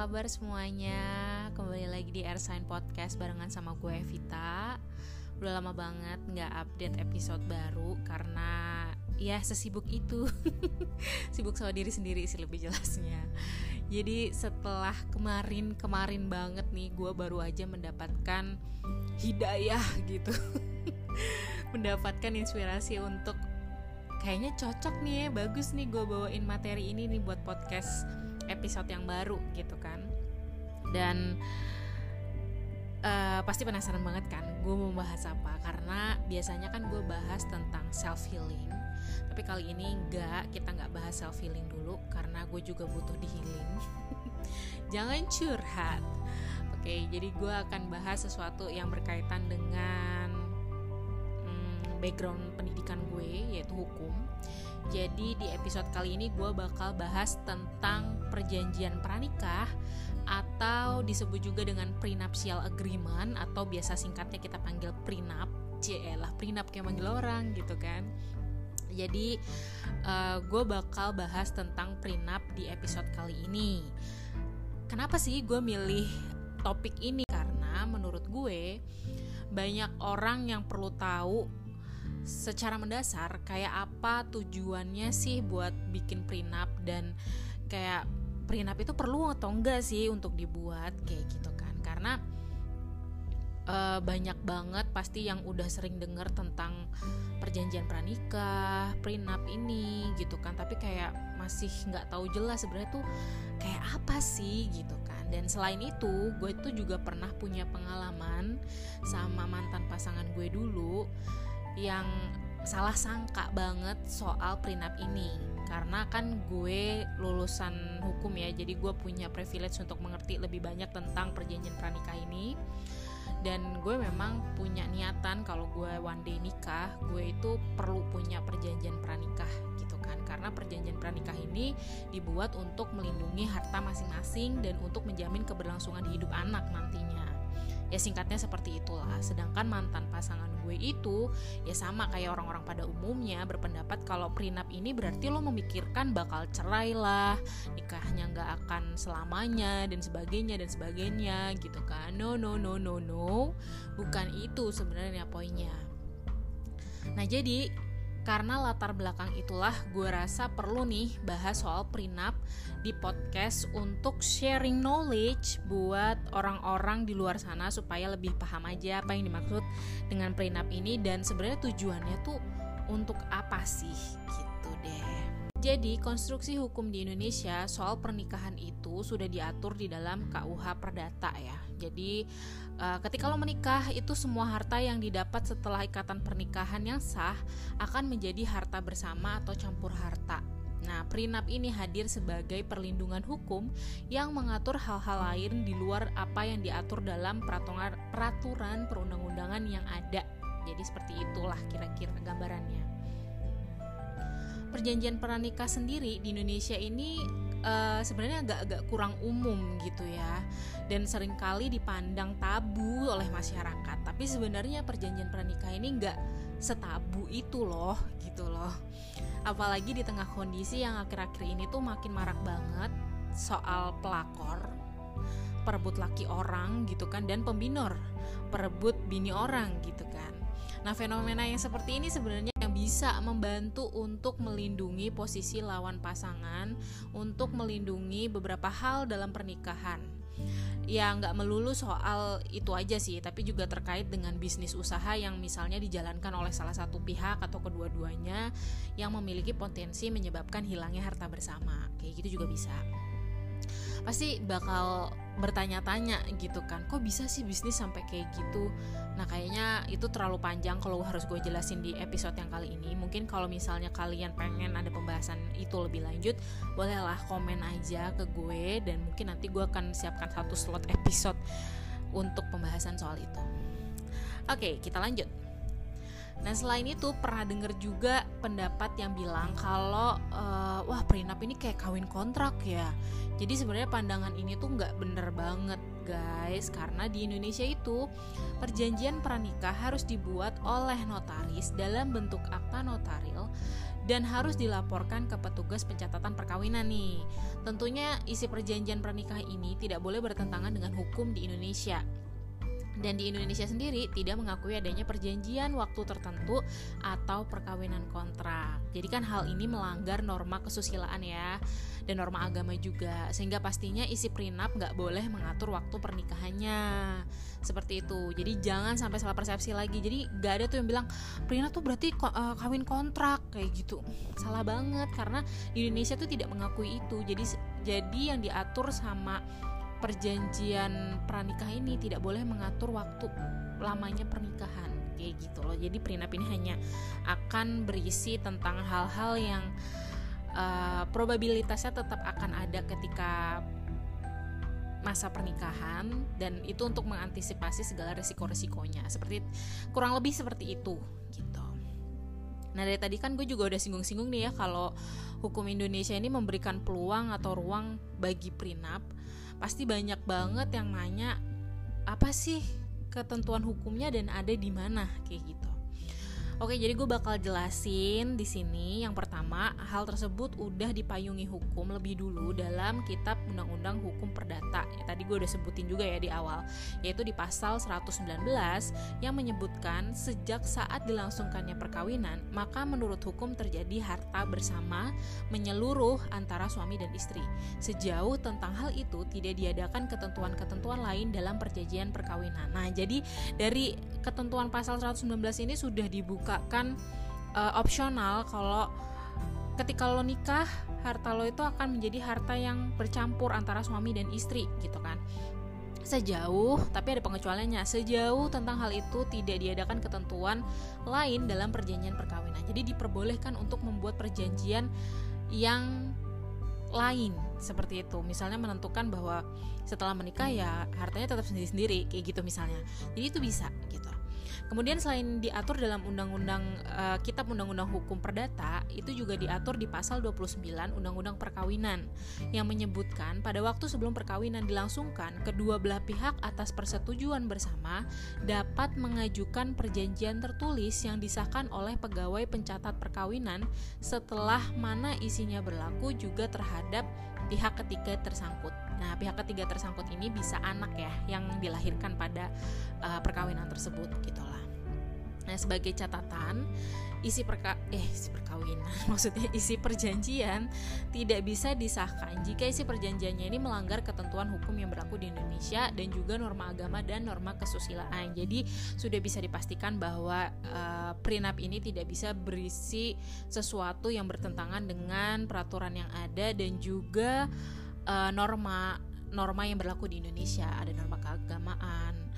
kabar semuanya? Kembali lagi di Airsign Podcast barengan sama gue Evita Udah lama banget nggak update episode baru karena ya sesibuk itu. Sibuk sama diri sendiri sih lebih jelasnya. Jadi setelah kemarin-kemarin banget nih gue baru aja mendapatkan hidayah gitu. Mendapatkan inspirasi untuk kayaknya cocok nih ya bagus nih gue bawain materi ini nih buat podcast episode yang baru gitu kan. Dan uh, pasti penasaran banget kan gue mau bahas apa. Karena biasanya kan gue bahas tentang self healing tapi kali ini enggak kita nggak bahas self healing dulu karena gue juga butuh di healing jangan curhat. Oke jadi gue akan bahas sesuatu yang berkaitan dengan hmm, background pendidikan gue yaitu hukum jadi di episode kali ini gue bakal bahas tentang perjanjian pranikah atau disebut juga dengan prenuptial agreement atau biasa singkatnya kita panggil prenup. lah prenup kayak manggil orang gitu kan. Jadi uh, eh, gue bakal bahas tentang prenup di episode kali ini. Kenapa sih gue milih topik ini? Karena menurut gue banyak orang yang perlu tahu secara mendasar kayak apa tujuannya sih buat bikin prenup dan kayak prenup itu perlu atau enggak sih untuk dibuat kayak gitu kan? Karena uh, banyak banget pasti yang udah sering denger tentang perjanjian pranikah, prenup ini gitu kan? Tapi kayak masih nggak tahu jelas sebenarnya tuh kayak apa sih gitu kan? Dan selain itu gue tuh juga pernah punya pengalaman sama mantan pasangan gue dulu yang salah sangka banget soal prenup ini. Karena kan gue lulusan hukum ya jadi gue punya privilege untuk mengerti lebih banyak tentang perjanjian pranikah ini. Dan gue memang punya niatan kalau gue one day nikah gue itu perlu punya perjanjian pranikah gitu kan. Karena perjanjian pranikah ini dibuat untuk melindungi harta masing-masing dan untuk menjamin keberlangsungan hidup anak nantinya ya singkatnya seperti itulah. Sedangkan mantan pasangan gue itu ya sama kayak orang-orang pada umumnya berpendapat kalau prenup ini berarti lo memikirkan bakal cerai lah nikahnya nggak akan selamanya dan sebagainya dan sebagainya gitu kan. No no no no no. Bukan itu sebenarnya poinnya. Nah jadi karena latar belakang itulah gue rasa perlu nih bahas soal prenup di podcast untuk sharing knowledge buat orang-orang di luar sana supaya lebih paham aja apa yang dimaksud dengan prenup ini dan sebenarnya tujuannya tuh untuk apa sih gitu deh. Jadi, konstruksi hukum di Indonesia soal pernikahan itu sudah diatur di dalam KUH Perdata ya. Jadi, uh, ketika lo menikah itu semua harta yang didapat setelah ikatan pernikahan yang sah akan menjadi harta bersama atau campur harta. Nah, prenup ini hadir sebagai perlindungan hukum yang mengatur hal-hal lain di luar apa yang diatur dalam peraturan perundang-undangan yang ada. Jadi seperti itulah kira-kira gambarannya. Perjanjian pernikah sendiri di Indonesia ini uh, sebenarnya agak-agak kurang umum gitu ya. Dan sering kali dipandang tabu oleh masyarakat. Tapi sebenarnya perjanjian pernikah ini nggak setabu itu loh gitu loh. Apalagi di tengah kondisi yang akhir-akhir ini tuh makin marak banget soal pelakor perebut laki orang gitu kan dan pembinor perebut bini orang gitu kan. Nah fenomena yang seperti ini sebenarnya bisa membantu untuk melindungi posisi lawan pasangan, untuk melindungi beberapa hal dalam pernikahan. Ya nggak melulu soal itu aja sih, tapi juga terkait dengan bisnis usaha yang misalnya dijalankan oleh salah satu pihak atau kedua-duanya yang memiliki potensi menyebabkan hilangnya harta bersama. Kayak gitu juga bisa pasti bakal bertanya-tanya gitu kan kok bisa sih bisnis sampai kayak gitu? Nah kayaknya itu terlalu panjang kalau harus gue jelasin di episode yang kali ini. Mungkin kalau misalnya kalian pengen ada pembahasan itu lebih lanjut bolehlah komen aja ke gue dan mungkin nanti gue akan siapkan satu slot episode untuk pembahasan soal itu. Oke kita lanjut Nah selain itu pernah denger juga pendapat yang bilang kalau uh, wah prenup ini kayak kawin kontrak ya. Jadi sebenarnya pandangan ini tuh nggak bener banget guys karena di Indonesia itu perjanjian pranikah harus dibuat oleh notaris dalam bentuk akta notaril dan harus dilaporkan ke petugas pencatatan perkawinan nih. Tentunya isi perjanjian pernikahan ini tidak boleh bertentangan dengan hukum di Indonesia dan di Indonesia sendiri tidak mengakui adanya perjanjian waktu tertentu atau perkawinan kontrak. Jadi kan hal ini melanggar norma kesusilaan ya dan norma agama juga sehingga pastinya isi prenup nggak boleh mengatur waktu pernikahannya seperti itu. Jadi jangan sampai salah persepsi lagi. Jadi nggak ada tuh yang bilang prenup tuh berarti uh, kawin kontrak kayak gitu. Salah banget karena di Indonesia tuh tidak mengakui itu. Jadi jadi yang diatur sama perjanjian pranikah ini tidak boleh mengatur waktu lamanya pernikahan kayak gitu loh jadi prenup ini hanya akan berisi tentang hal-hal yang uh, probabilitasnya tetap akan ada ketika masa pernikahan dan itu untuk mengantisipasi segala resiko-resikonya seperti kurang lebih seperti itu gitu. Nah dari tadi kan gue juga udah singgung-singgung nih ya kalau hukum Indonesia ini memberikan peluang atau ruang bagi prenup pasti banyak banget yang nanya apa sih ketentuan hukumnya dan ada di mana kayak gitu. Oke, jadi gue bakal jelasin di sini. Yang pertama, hal tersebut udah dipayungi hukum lebih dulu dalam Kitab Undang-Undang Hukum Perdata. Ya, tadi gue udah sebutin juga ya di awal, yaitu di pasal 119 yang menyebutkan sejak saat dilangsungkannya perkawinan, maka menurut hukum terjadi harta bersama menyeluruh antara suami dan istri. Sejauh tentang hal itu tidak diadakan ketentuan-ketentuan lain dalam perjanjian perkawinan. Nah, jadi dari ketentuan pasal 119 ini sudah dibuka kan uh, opsional kalau ketika lo nikah harta lo itu akan menjadi harta yang bercampur antara suami dan istri gitu kan. Sejauh tapi ada pengecualiannya sejauh tentang hal itu tidak diadakan ketentuan lain dalam perjanjian perkawinan. Jadi diperbolehkan untuk membuat perjanjian yang lain seperti itu. Misalnya menentukan bahwa setelah menikah ya hartanya tetap sendiri-sendiri kayak gitu misalnya. Jadi itu bisa gitu Kemudian selain diatur dalam undang-undang uh, Kitab Undang-Undang Hukum Perdata, itu juga diatur di pasal 29 Undang-Undang Perkawinan yang menyebutkan pada waktu sebelum perkawinan dilangsungkan, kedua belah pihak atas persetujuan bersama dapat mengajukan perjanjian tertulis yang disahkan oleh pegawai pencatat perkawinan setelah mana isinya berlaku juga terhadap pihak ketiga tersangkut. Nah, pihak ketiga tersangkut ini bisa anak ya yang dilahirkan pada uh, perkawinan tersebut gitulah. Nah, sebagai catatan, isi perka eh isi perkawinan maksudnya isi perjanjian tidak bisa disahkan jika isi perjanjiannya ini melanggar ketentuan hukum yang berlaku di Indonesia dan juga norma agama dan norma kesusilaan. Jadi sudah bisa dipastikan bahwa uh, prenup ini tidak bisa berisi sesuatu yang bertentangan dengan peraturan yang ada dan juga uh, norma norma yang berlaku di Indonesia. Ada norma keagamaan,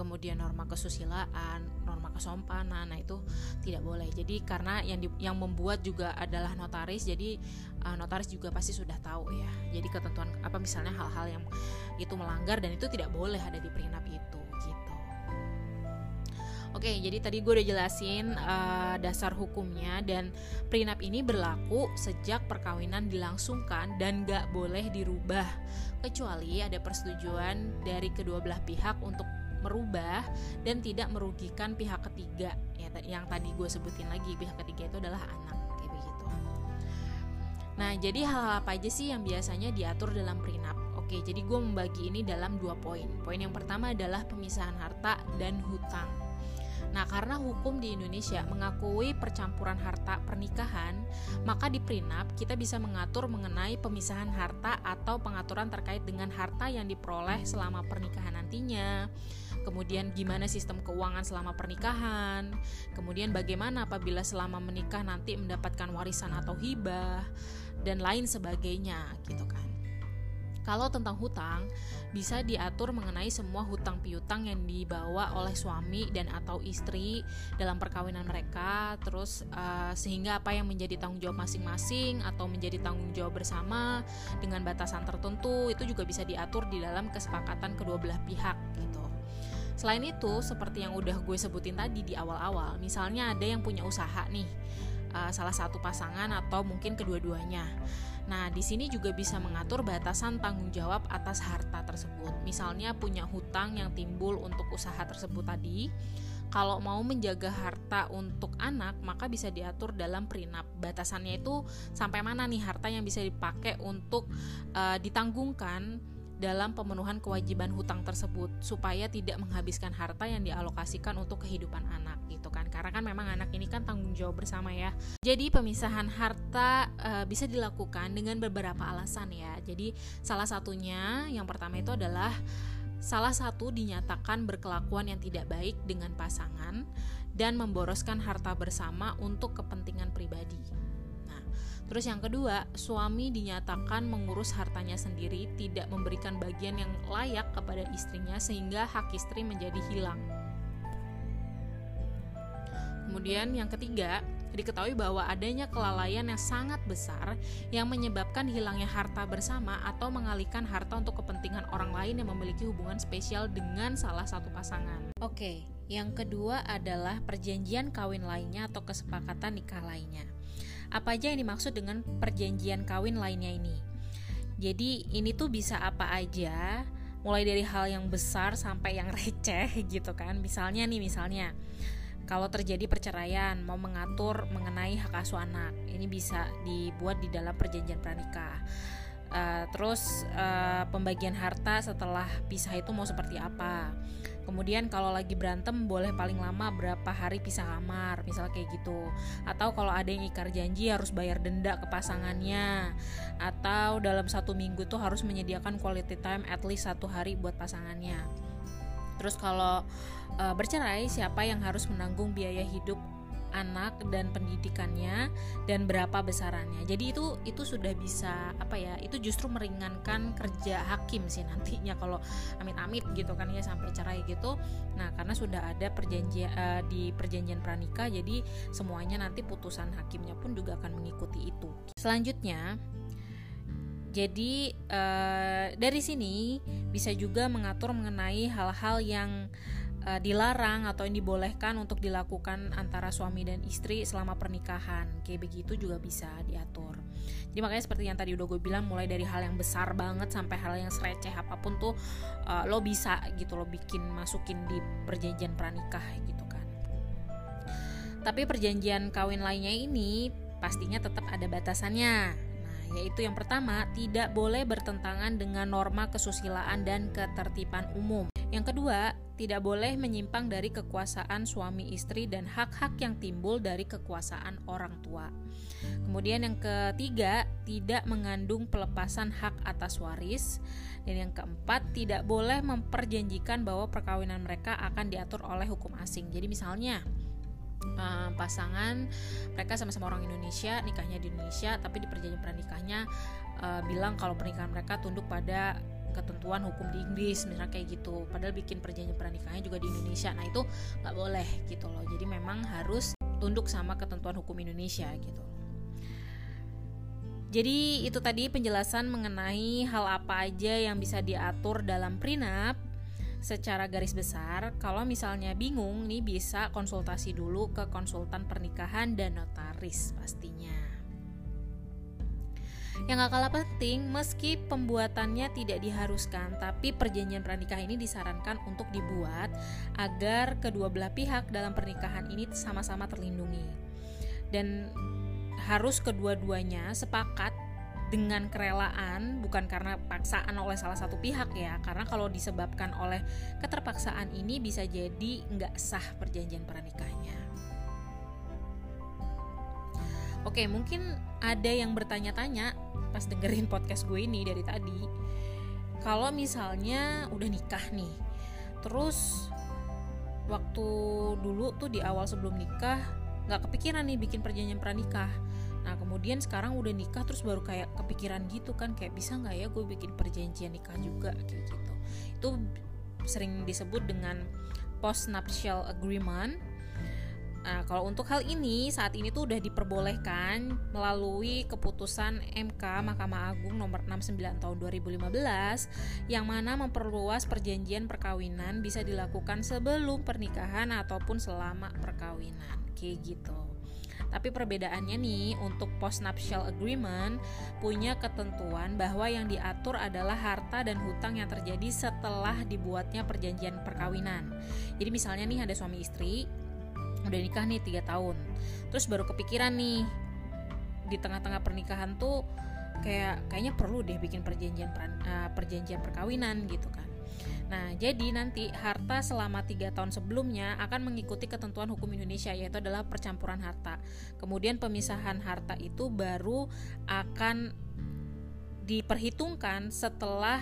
kemudian norma kesusilaan, norma kesompanan. Nah, itu tidak boleh. Jadi karena yang di, yang membuat juga adalah notaris, jadi uh, notaris juga pasti sudah tahu ya. Jadi ketentuan apa misalnya hal-hal yang itu melanggar dan itu tidak boleh ada di prenup itu gitu. Oke, jadi tadi gue udah jelasin uh, dasar hukumnya dan prenup ini berlaku sejak perkawinan dilangsungkan dan gak boleh dirubah kecuali ada persetujuan dari kedua belah pihak untuk merubah dan tidak merugikan pihak ketiga ya yang tadi gue sebutin lagi pihak ketiga itu adalah anak kayak begitu. Nah jadi hal-hal apa aja sih yang biasanya diatur dalam prenup? Oke jadi gue membagi ini dalam dua poin. Poin yang pertama adalah pemisahan harta dan hutang. Nah, karena hukum di Indonesia mengakui percampuran harta pernikahan, maka di prenup kita bisa mengatur mengenai pemisahan harta atau pengaturan terkait dengan harta yang diperoleh selama pernikahan nantinya kemudian gimana sistem keuangan selama pernikahan, kemudian bagaimana apabila selama menikah nanti mendapatkan warisan atau hibah dan lain sebagainya gitu kan. Kalau tentang hutang, bisa diatur mengenai semua hutang piutang yang dibawa oleh suami dan atau istri dalam perkawinan mereka, terus uh, sehingga apa yang menjadi tanggung jawab masing-masing atau menjadi tanggung jawab bersama dengan batasan tertentu itu juga bisa diatur di dalam kesepakatan kedua belah pihak gitu. Selain itu, seperti yang udah gue sebutin tadi di awal-awal, misalnya ada yang punya usaha nih, uh, salah satu pasangan atau mungkin kedua-duanya. Nah, di sini juga bisa mengatur batasan tanggung jawab atas harta tersebut. Misalnya punya hutang yang timbul untuk usaha tersebut tadi, kalau mau menjaga harta untuk anak maka bisa diatur dalam prenup batasannya itu sampai mana nih harta yang bisa dipakai untuk uh, ditanggungkan dalam pemenuhan kewajiban hutang tersebut supaya tidak menghabiskan harta yang dialokasikan untuk kehidupan anak gitu kan? Karena kan memang anak ini kan tanggung jawab bersama ya. Jadi pemisahan harta e, bisa dilakukan dengan beberapa alasan ya. Jadi salah satunya yang pertama itu adalah salah satu dinyatakan berkelakuan yang tidak baik dengan pasangan dan memboroskan harta bersama untuk kepentingan pribadi Terus yang kedua, suami dinyatakan mengurus hartanya sendiri, tidak memberikan bagian yang layak kepada istrinya sehingga hak istri menjadi hilang. Kemudian yang ketiga, diketahui bahwa adanya kelalaian yang sangat besar yang menyebabkan hilangnya harta bersama atau mengalihkan harta untuk kepentingan orang lain yang memiliki hubungan spesial dengan salah satu pasangan. Oke, yang kedua adalah perjanjian kawin lainnya atau kesepakatan nikah lainnya. Apa aja yang dimaksud dengan perjanjian kawin lainnya ini? Jadi ini tuh bisa apa aja, mulai dari hal yang besar sampai yang receh gitu kan. Misalnya nih misalnya kalau terjadi perceraian mau mengatur mengenai hak asuh anak, ini bisa dibuat di dalam perjanjian pranikah. Uh, terus uh, pembagian harta setelah pisah itu mau seperti apa? Kemudian kalau lagi berantem boleh paling lama berapa hari pisah kamar, misal kayak gitu. Atau kalau ada yang ikar janji harus bayar denda ke pasangannya. Atau dalam satu minggu tuh harus menyediakan quality time at least satu hari buat pasangannya. Terus kalau e, bercerai siapa yang harus menanggung biaya hidup anak dan pendidikannya dan berapa besarannya. Jadi itu itu sudah bisa apa ya? Itu justru meringankan kerja hakim sih nantinya kalau amit-amit gitu kan ya sampai cerai gitu. Nah, karena sudah ada perjanjian uh, di perjanjian pranikah jadi semuanya nanti putusan hakimnya pun juga akan mengikuti itu. Selanjutnya jadi uh, dari sini bisa juga mengatur mengenai hal-hal yang dilarang atau yang dibolehkan untuk dilakukan antara suami dan istri selama pernikahan. Kayak begitu juga bisa diatur. Jadi makanya seperti yang tadi udah gue bilang mulai dari hal yang besar banget sampai hal yang receh apa pun tuh uh, lo bisa gitu lo bikin masukin di perjanjian pranikah gitu kan. Tapi perjanjian kawin lainnya ini pastinya tetap ada batasannya. Yaitu yang pertama, tidak boleh bertentangan dengan norma kesusilaan dan ketertiban umum. Yang kedua, tidak boleh menyimpang dari kekuasaan suami istri dan hak-hak yang timbul dari kekuasaan orang tua. Kemudian yang ketiga, tidak mengandung pelepasan hak atas waris. Dan yang keempat, tidak boleh memperjanjikan bahwa perkawinan mereka akan diatur oleh hukum asing. Jadi misalnya, uh, pasangan mereka sama-sama orang Indonesia nikahnya di Indonesia tapi di perjanjian pernikahnya uh, bilang kalau pernikahan mereka tunduk pada ketentuan hukum di Inggris misalnya kayak gitu. Padahal bikin perjanjian pernikahnya juga di Indonesia. Nah itu nggak boleh gitu loh. Jadi memang harus tunduk sama ketentuan hukum Indonesia gitu. Jadi itu tadi penjelasan mengenai hal apa aja yang bisa diatur dalam prenup secara garis besar, kalau misalnya bingung nih bisa konsultasi dulu ke konsultan pernikahan dan notaris pastinya. Yang gak kalah penting, meski pembuatannya tidak diharuskan, tapi perjanjian pernikah ini disarankan untuk dibuat agar kedua belah pihak dalam pernikahan ini sama-sama terlindungi. Dan harus kedua-duanya sepakat dengan kerelaan bukan karena paksaan oleh salah satu pihak ya karena kalau disebabkan oleh keterpaksaan ini bisa jadi nggak sah perjanjian pernikahnya Oke mungkin ada yang bertanya-tanya pas dengerin podcast gue ini dari tadi kalau misalnya udah nikah nih terus waktu dulu tuh di awal sebelum nikah nggak kepikiran nih bikin perjanjian pranikah Nah kemudian sekarang udah nikah terus baru kayak kepikiran gitu kan kayak bisa nggak ya gue bikin perjanjian nikah juga kayak gitu. Itu sering disebut dengan post nuptial agreement. Nah, kalau untuk hal ini saat ini tuh udah diperbolehkan melalui keputusan MK Mahkamah Agung nomor 69 tahun 2015 yang mana memperluas perjanjian perkawinan bisa dilakukan sebelum pernikahan ataupun selama perkawinan kayak gitu. Tapi perbedaannya nih untuk postnuptial agreement punya ketentuan bahwa yang diatur adalah harta dan hutang yang terjadi setelah dibuatnya perjanjian perkawinan perkawinan. Jadi misalnya nih ada suami istri udah nikah nih tiga tahun, terus baru kepikiran nih di tengah-tengah pernikahan tuh kayak kayaknya perlu deh bikin perjanjian uh, perjanjian perkawinan gitu kan. Nah, jadi nanti harta selama tiga tahun sebelumnya akan mengikuti ketentuan hukum Indonesia yaitu adalah percampuran harta. Kemudian pemisahan harta itu baru akan diperhitungkan setelah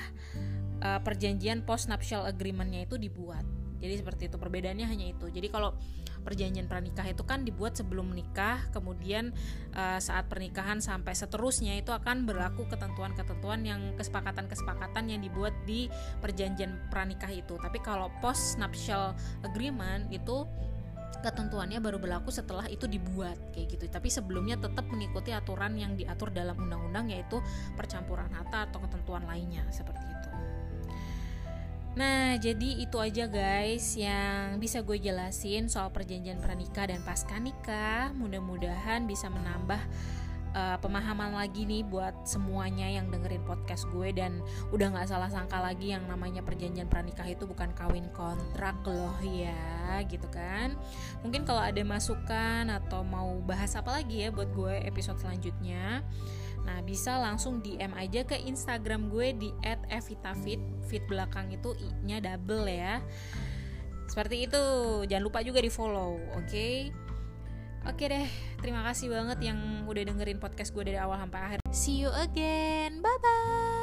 uh, perjanjian post nuptial agreementnya itu dibuat. Jadi seperti itu perbedaannya hanya itu. Jadi kalau perjanjian pranikah itu kan dibuat sebelum menikah, kemudian uh, saat pernikahan sampai seterusnya itu akan berlaku ketentuan-ketentuan yang kesepakatan-kesepakatan yang dibuat di perjanjian pranikah itu. Tapi kalau post nuptial agreement itu ketentuannya baru berlaku setelah itu dibuat kayak gitu tapi sebelumnya tetap mengikuti aturan yang diatur dalam undang-undang yaitu percampuran harta atau ketentuan lainnya seperti itu Nah, jadi itu aja guys yang bisa gue jelasin soal perjanjian pranikah dan pasca nikah. Mudah-mudahan bisa menambah uh, pemahaman lagi nih buat semuanya yang dengerin podcast gue dan udah nggak salah sangka lagi yang namanya perjanjian pranikah itu bukan kawin kontrak loh ya, gitu kan. Mungkin kalau ada masukan atau mau bahas apa lagi ya buat gue episode selanjutnya Nah, bisa langsung DM aja ke Instagram gue di @evitafit. Fit belakang itu i-nya double ya. Seperti itu. Jangan lupa juga di-follow, oke? Okay? Oke deh, terima kasih banget yang udah dengerin podcast gue dari awal sampai akhir. See you again. Bye bye.